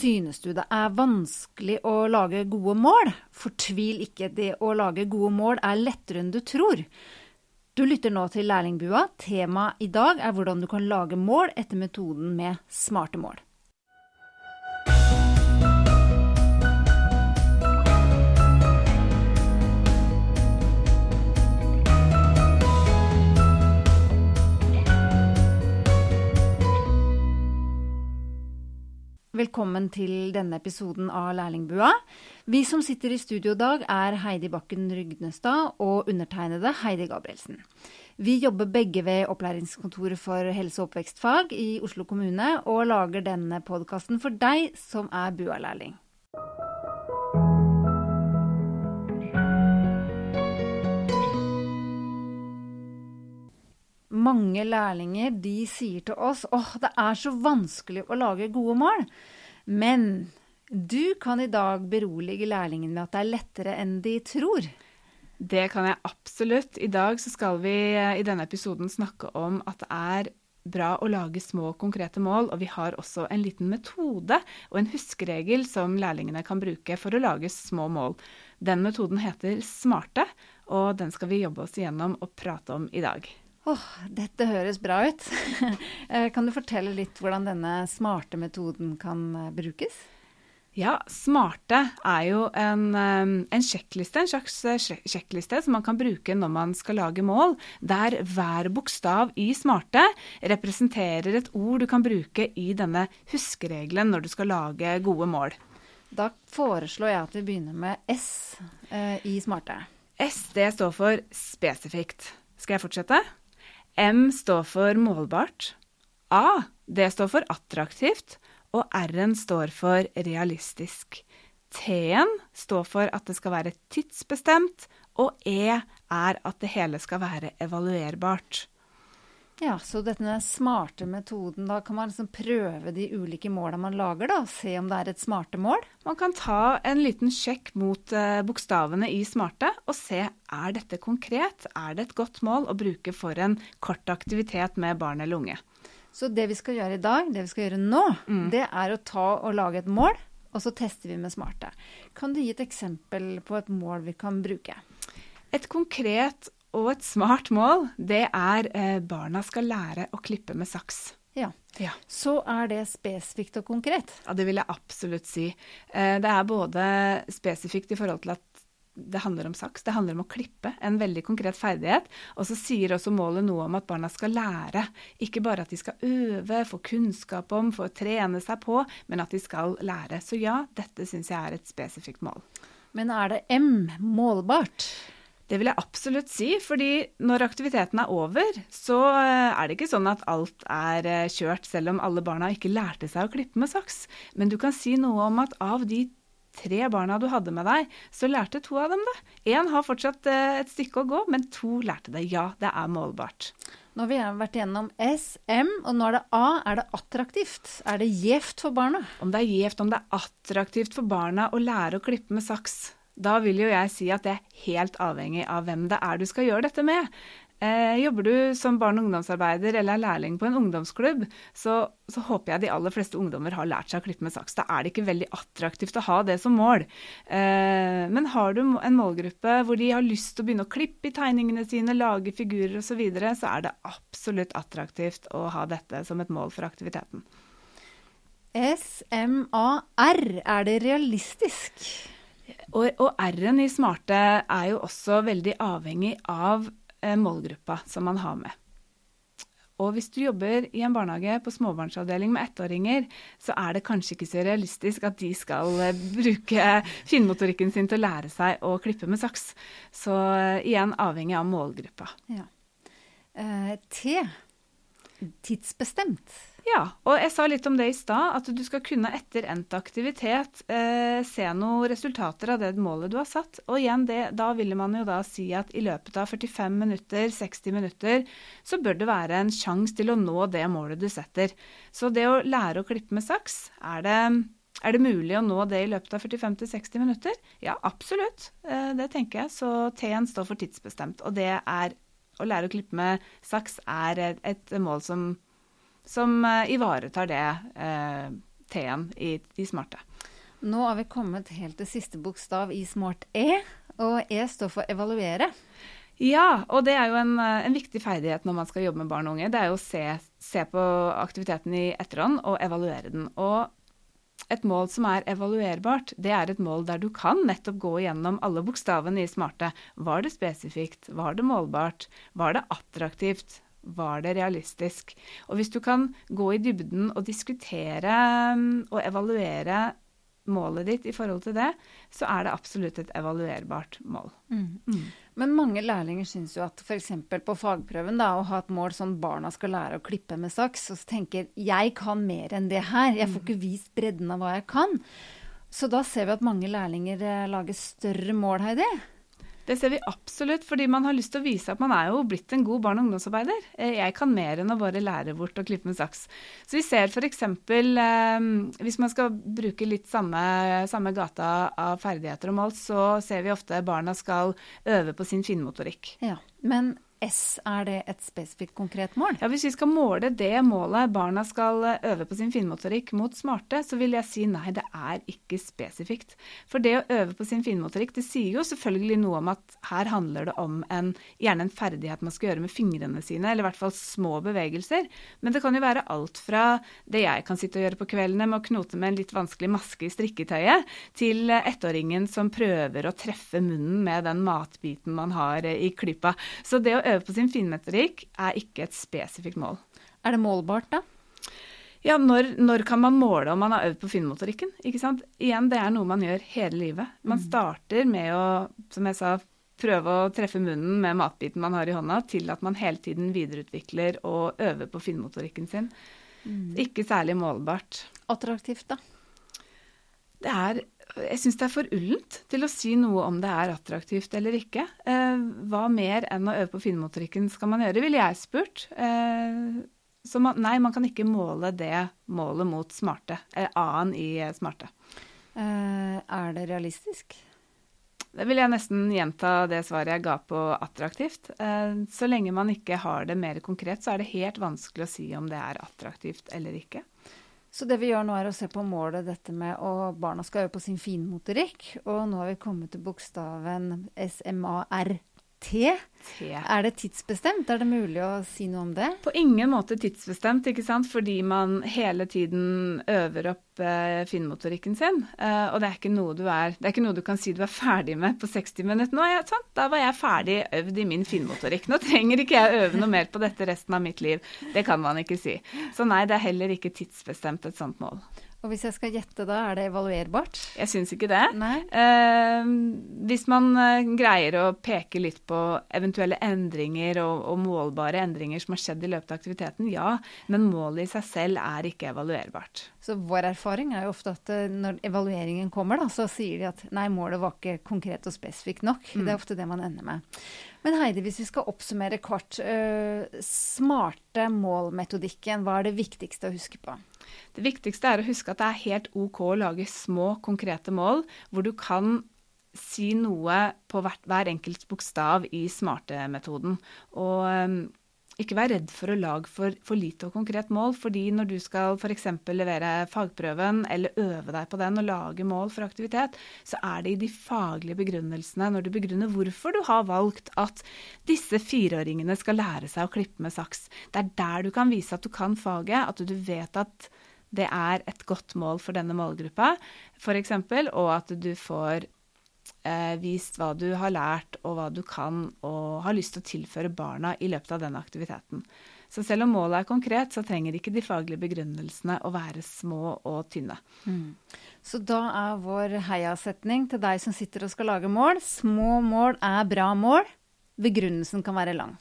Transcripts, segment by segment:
Synes du det er vanskelig å lage gode mål? Fortvil ikke, det å lage gode mål er lettere enn du tror. Du lytter nå til Lærlingbua. Temaet i dag er hvordan du kan lage mål etter metoden med smarte mål. Velkommen til denne episoden av Lærlingbua. Vi som sitter i studio i dag, er Heidi Bakken Rygnestad og undertegnede Heidi Gabrielsen. Vi jobber begge ved Opplæringskontoret for helse- og oppvekstfag i Oslo kommune, og lager denne podkasten for deg som er BUA-lærling. Mange lærlinger de sier til oss åh, det er så vanskelig å lage gode mål. Men du kan i dag berolige lærlingen med at det er lettere enn de tror. Det kan jeg absolutt. I dag så skal vi eh, i denne episoden snakke om at det er bra å lage små, konkrete mål. Og vi har også en liten metode og en huskeregel som lærlingene kan bruke for å lage små mål. Den metoden heter SMARTE, og den skal vi jobbe oss igjennom og prate om i dag. Åh, dette høres bra ut. Eh, kan du fortelle litt hvordan denne smarte metoden kan eh, brukes? Ja, smarte er jo en, eh, en, sjekkliste, en slags sjekkliste som man kan bruke når man skal lage mål, der hver bokstav i smarte representerer et ord du kan bruke i denne huskeregelen når du skal lage gode mål. Da foreslår jeg at vi begynner med S eh, i smarte. S det står for spesifikt. Skal jeg fortsette? M står for målbart. A det står for attraktivt. Og R-en står for realistisk. T-en står for at det skal være tidsbestemt. Og E er at det hele skal være evaluerbart. Ja, Så denne smarte metoden, da kan man liksom prøve de ulike måla man lager, da, se om det er et smarte mål? Man kan ta en liten sjekk mot uh, bokstavene i smarte og se er dette konkret. Er det et godt mål å bruke for en kort aktivitet med barn eller unge? Så det vi skal gjøre i dag, det vi skal gjøre nå, mm. det er å ta og lage et mål, og så tester vi med smarte. Kan du gi et eksempel på et mål vi kan bruke? Et konkret og et smart mål, det er eh, barna skal lære å klippe med saks. Ja. ja. Så er det spesifikt og konkret? Ja, det vil jeg absolutt si. Eh, det er både spesifikt i forhold til at det handler om saks, det handler om å klippe, en veldig konkret ferdighet. Og så sier også målet noe om at barna skal lære. Ikke bare at de skal øve, få kunnskap om, få trene seg på, men at de skal lære. Så ja, dette syns jeg er et spesifikt mål. Men er det M, målbart? Det vil jeg absolutt si, fordi når aktiviteten er over, så eh, er det ikke sånn at alt er eh, kjørt, selv om alle barna ikke lærte seg å klippe med saks. Men du kan si noe om at av de tre barna du hadde med deg, så lærte to av dem det. Én har fortsatt eh, et stykke å gå, men to lærte det. Ja, det er målbart. Nå har vi vært gjennom S, M, og nå er det A. Er det attraktivt? Er det gjevt for barna? Om det er gjevt, om det er attraktivt for barna å lære å klippe med saks da vil jo jeg si at det er helt avhengig av hvem det er du skal gjøre dette med. Eh, jobber du som barn- og ungdomsarbeider eller er lærling på en ungdomsklubb, så, så, håper jeg de aller fleste ungdommer har lært seg å klippe med saks. Da er det ikke veldig attraktivt å ha det som mål. Eh, men har du en målgruppe hvor de har lyst til å begynne å klippe i tegningene sine, lage figurer osv., så, videre, så er det absolutt attraktivt å ha dette som et mål for aktiviteten. SMAR, er det realistisk? Og, og R-en i smarte er jo også veldig avhengig av eh, målgruppa som man har med. Og hvis du jobber i en barnehage på småbarnsavdeling med ettåringer, så er det kanskje ikke så realistisk at de skal eh, bruke finmotorikken sin til å lære seg å klippe med saks. Så eh, igjen avhengig av målgruppa. Ja. Eh, T. Tidsbestemt. Ja, og jeg sa litt om det i stad, at du skal kunne etter endt aktivitet eh, se noen resultater av det målet du har satt. Og igjen, det, da ville man jo da si at i løpet av 45 minutter, 60 minutter, så bør det være en sjanse til å nå det målet du setter. Så det å lære å klippe med saks, er det, er det mulig å nå det i løpet av 45-60 minutter? Ja, absolutt. Eh, det tenker jeg. Så T-en står for tidsbestemt. Og det er å lære å klippe med saks er et, et mål som som uh, ivaretar det uh, T-en i, i smarte. Nå har vi kommet helt til siste bokstav i smart E, og E står for evaluere. Ja, og det er jo en, en, viktig ferdighet når man skal jobbe med barn og unge. Det er jo å se, se på aktiviteten i etterhånd og evaluere den. Og et mål som er evaluerbart, det er et mål der du kan nettopp gå gjennom alle bokstavene i smarte. Var det spesifikt? Var det målbart? Var det attraktivt? Var det realistisk? Og hvis du kan gå i dybden og diskutere mm, og evaluere målet ditt i forhold til det, så er det absolutt et evaluerbart mål. Mm. Mm. Men mange lærlinger syns jo at f.eks. på fagprøven da, å ha et mål sånn barna skal lære å klippe med saks, og så tenker jeg kan mer enn det her. Jeg får mm. ikke vist bredden av hva jeg kan. Så da ser vi at mange lærlinger eh, lager større mål, Heidi. Det ser vi absolutt, fordi man har lyst til å vise at man er jo blitt en god barne- og ungdomsarbeider. Eh, jeg kan mer enn å bare lære bort å klippe med saks. Så vi ser f.eks. Eh, hvis man skal bruke litt samme, samme gata av ferdigheter og mål, så ser vi ofte barna skal øve på sin finmotorikk. Ja, men S, er det et spesifikt konkret mål? Ja, Hvis vi skal måle det målet barna skal øve på sin finmotorikk mot smarte, så vil jeg si nei, det er ikke spesifikt. For det å øve på sin finmotorikk, det sier jo selvfølgelig noe om at her handler det om en, gjerne en ferdighet man skal gjøre med fingrene sine, eller i hvert fall små bevegelser. Men det kan jo være alt fra det jeg kan sitte og gjøre på kveldene med å knote med en litt vanskelig maske i strikketøyet, til ettåringen som prøver å treffe munnen med den matbiten man har i klypa. Så det å øve på sin finmetodikk er ikke et spesifikt mål. Er det målbart, da? Ja, når, når, kan man måle om man har øvd på finmotorikken? Ikke sant? Igjen, det er noe man gjør hele livet. Man mm. starter med å, som jeg sa, prøve å treffe munnen med matbiten man har i hånda, til at man hele tiden videreutvikler og øver på finmotorikken sin. Mm. Ikke særlig målbart. Attraktivt, da? Det er jeg syns det er for ullent til å si noe om det er attraktivt eller ikke. Eh, hva mer enn å øve på finmotorikken skal man gjøre, ville jeg spurt. Eh, så man, nei, man kan ikke måle det målet mot smarte, eh, A-en i smarte. Eh, er det realistisk? Det vil jeg nesten gjenta det svaret jeg ga på attraktivt. Eh, så lenge man ikke har det mer konkret, så er det helt vanskelig å si om det er attraktivt eller ikke. Så det vi gjør nå, er å se på målet dette med å barna skal øve på sin finmotorikk. Og nå har vi kommet til bokstaven SMAR. Er det tidsbestemt? Er det mulig å si noe om det? På ingen måte tidsbestemt, ikke sant? fordi man hele tiden øver opp eh, finmotorikken sin. Eh, og det er, ikke noe du er, det er ikke noe du kan si du er ferdig med på 60 minutter. Nå ja, da var jeg ferdig øvd i min finmotorikk. Nå trenger ikke jeg øve noe mer på dette resten av mitt liv. Det kan man ikke si. Så nei, det er heller ikke tidsbestemt et sånt mål. Og hvis jeg skal gjette da, er det evaluerbart? Jeg syns ikke det. Eh, hvis man eh, greier å peke litt på eventuelle endringer og, og, målbare endringer som har skjedd i løpet av aktiviteten, ja. Men målet i seg selv er ikke evaluerbart. Så vår erfaring er jo ofte at eh, når evalueringen kommer, da, så sier de at nei, målet var ikke konkret og spesifikt nok. Mm. Det er ofte det man ender med. Men Heidi, hvis vi skal oppsummere kort. Uh, smarte mål-metodikken, hva er det viktigste å huske på? Det viktigste er å huske at det er helt OK å lage små, konkrete mål hvor du kan si noe på hvert, hver enkelt bokstav i smarte-metoden. Og um, ikke vær redd for å lage for, for, lite og konkret mål, fordi når du skal f.eks. levere fagprøven eller øve deg på den og lage mål for aktivitet, så er det i de faglige begrunnelsene, når du begrunner hvorfor du har valgt at disse fireåringene skal lære seg å klippe med saks. Det er der du kan vise at du kan faget, at du vet at det er et godt mål for denne målgruppa, f.eks., og at du får eh, vist hva du har lært og hva du kan og har lyst til å tilføre barna i løpet av denne aktiviteten. Så selv om målet er konkret, så trenger ikke de faglige begrunnelsene å være små og tynne. Mm. Så da er vår heiasetning til deg som sitter og skal lage mål, små mål er bra mål. Begrunnelsen kan være lang.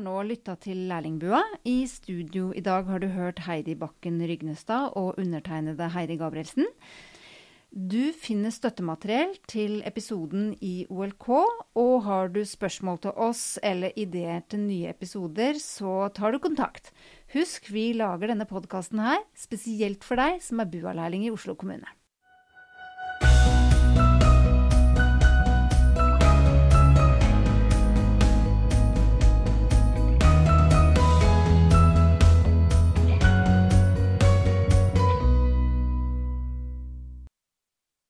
Har nå lytta til Lærlingbua. I studio i dag har du hørt Heidi Bakken Rygnestad og undertegnede Heidi Gabrielsen. Du finner støttemateriell til episoden i OLK, og har du spørsmål til oss eller ideer til nye episoder, så tar du kontakt. Husk, vi lager denne podkasten her spesielt for deg som er BUA-lærling i Oslo kommune.